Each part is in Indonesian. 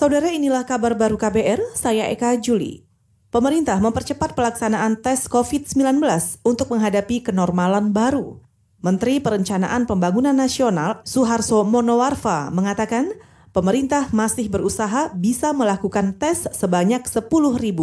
Saudara inilah kabar baru KBR, saya Eka Juli. Pemerintah mempercepat pelaksanaan tes COVID-19 untuk menghadapi kenormalan baru. Menteri Perencanaan Pembangunan Nasional Suharso Monowarfa mengatakan pemerintah masih berusaha bisa melakukan tes sebanyak 10.000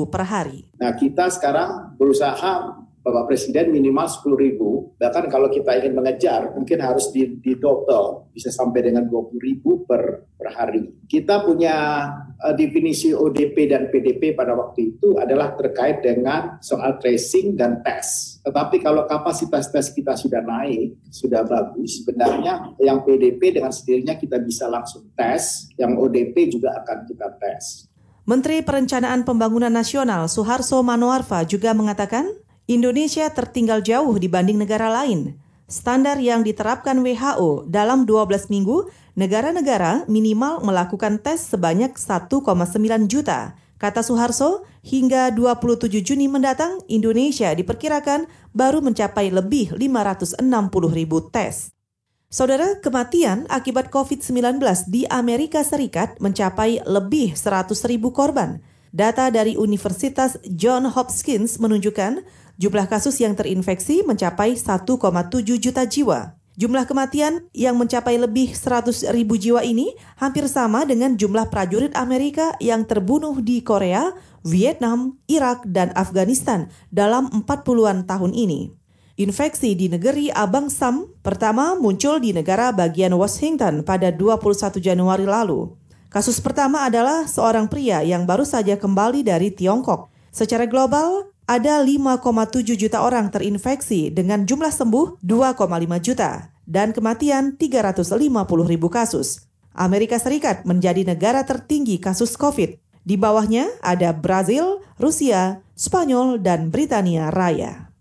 per hari. Nah kita sekarang berusaha Bapak Presiden minimal 10 ribu. Bahkan kalau kita ingin mengejar, mungkin harus di, di double, bisa sampai dengan 20 ribu per, per hari. Kita punya uh, definisi ODP dan PDP pada waktu itu adalah terkait dengan soal tracing dan tes. Tetapi kalau kapasitas tes kita sudah naik, sudah bagus, sebenarnya yang PDP dengan sendirinya kita bisa langsung tes, yang ODP juga akan kita tes. Menteri Perencanaan Pembangunan Nasional Suharso Manoarfa juga mengatakan Indonesia tertinggal jauh dibanding negara lain. Standar yang diterapkan WHO dalam 12 minggu, negara-negara minimal melakukan tes sebanyak 1,9 juta. Kata Suharso, hingga 27 Juni mendatang, Indonesia diperkirakan baru mencapai lebih 560 ribu tes. Saudara, kematian akibat COVID-19 di Amerika Serikat mencapai lebih 100 ribu korban. Data dari Universitas John Hopkins menunjukkan Jumlah kasus yang terinfeksi mencapai 1,7 juta jiwa. Jumlah kematian yang mencapai lebih 100 ribu jiwa ini hampir sama dengan jumlah prajurit Amerika yang terbunuh di Korea, Vietnam, Irak, dan Afghanistan dalam 40-an tahun ini. Infeksi di negeri Abang Sam pertama muncul di negara bagian Washington pada 21 Januari lalu. Kasus pertama adalah seorang pria yang baru saja kembali dari Tiongkok. Secara global, ada 5,7 juta orang terinfeksi dengan jumlah sembuh 2,5 juta dan kematian 350 ribu kasus. Amerika Serikat menjadi negara tertinggi kasus COVID. Di bawahnya ada Brazil, Rusia, Spanyol, dan Britania Raya.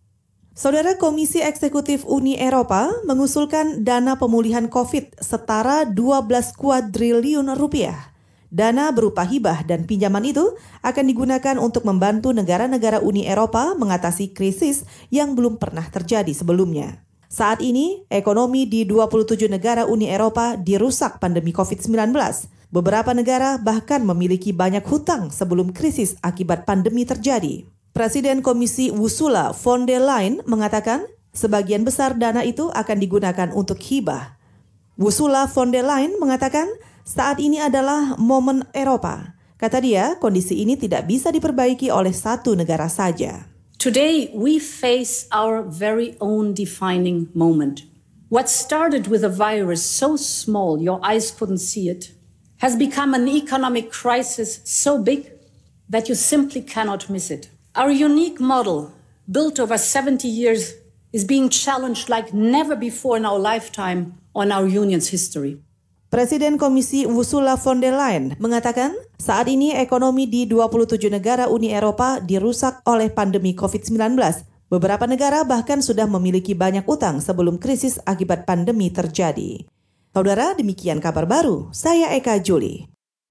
Saudara Komisi Eksekutif Uni Eropa mengusulkan dana pemulihan COVID setara 12 kuadriliun rupiah Dana berupa hibah dan pinjaman itu akan digunakan untuk membantu negara-negara Uni Eropa mengatasi krisis yang belum pernah terjadi sebelumnya. Saat ini, ekonomi di 27 negara Uni Eropa dirusak pandemi COVID-19. Beberapa negara bahkan memiliki banyak hutang sebelum krisis akibat pandemi terjadi. Presiden Komisi Ursula von der Leyen mengatakan sebagian besar dana itu akan digunakan untuk hibah. Ursula von der Leyen mengatakan saat ini adalah momen Eropa. Kata dia, kondisi ini tidak bisa diperbaiki oleh satu negara saja. Today we face our very own defining moment. What started with a virus so small your eyes couldn't see it has become an economic crisis so big that you simply cannot miss it. Our unique model, built over 70 years, is being challenged like never before in our lifetime on our union's history. Presiden Komisi Ursula von der Leyen mengatakan saat ini ekonomi di 27 negara Uni Eropa dirusak oleh pandemi COVID-19. Beberapa negara bahkan sudah memiliki banyak utang sebelum krisis akibat pandemi terjadi. Saudara, demikian kabar baru. Saya Eka Juli.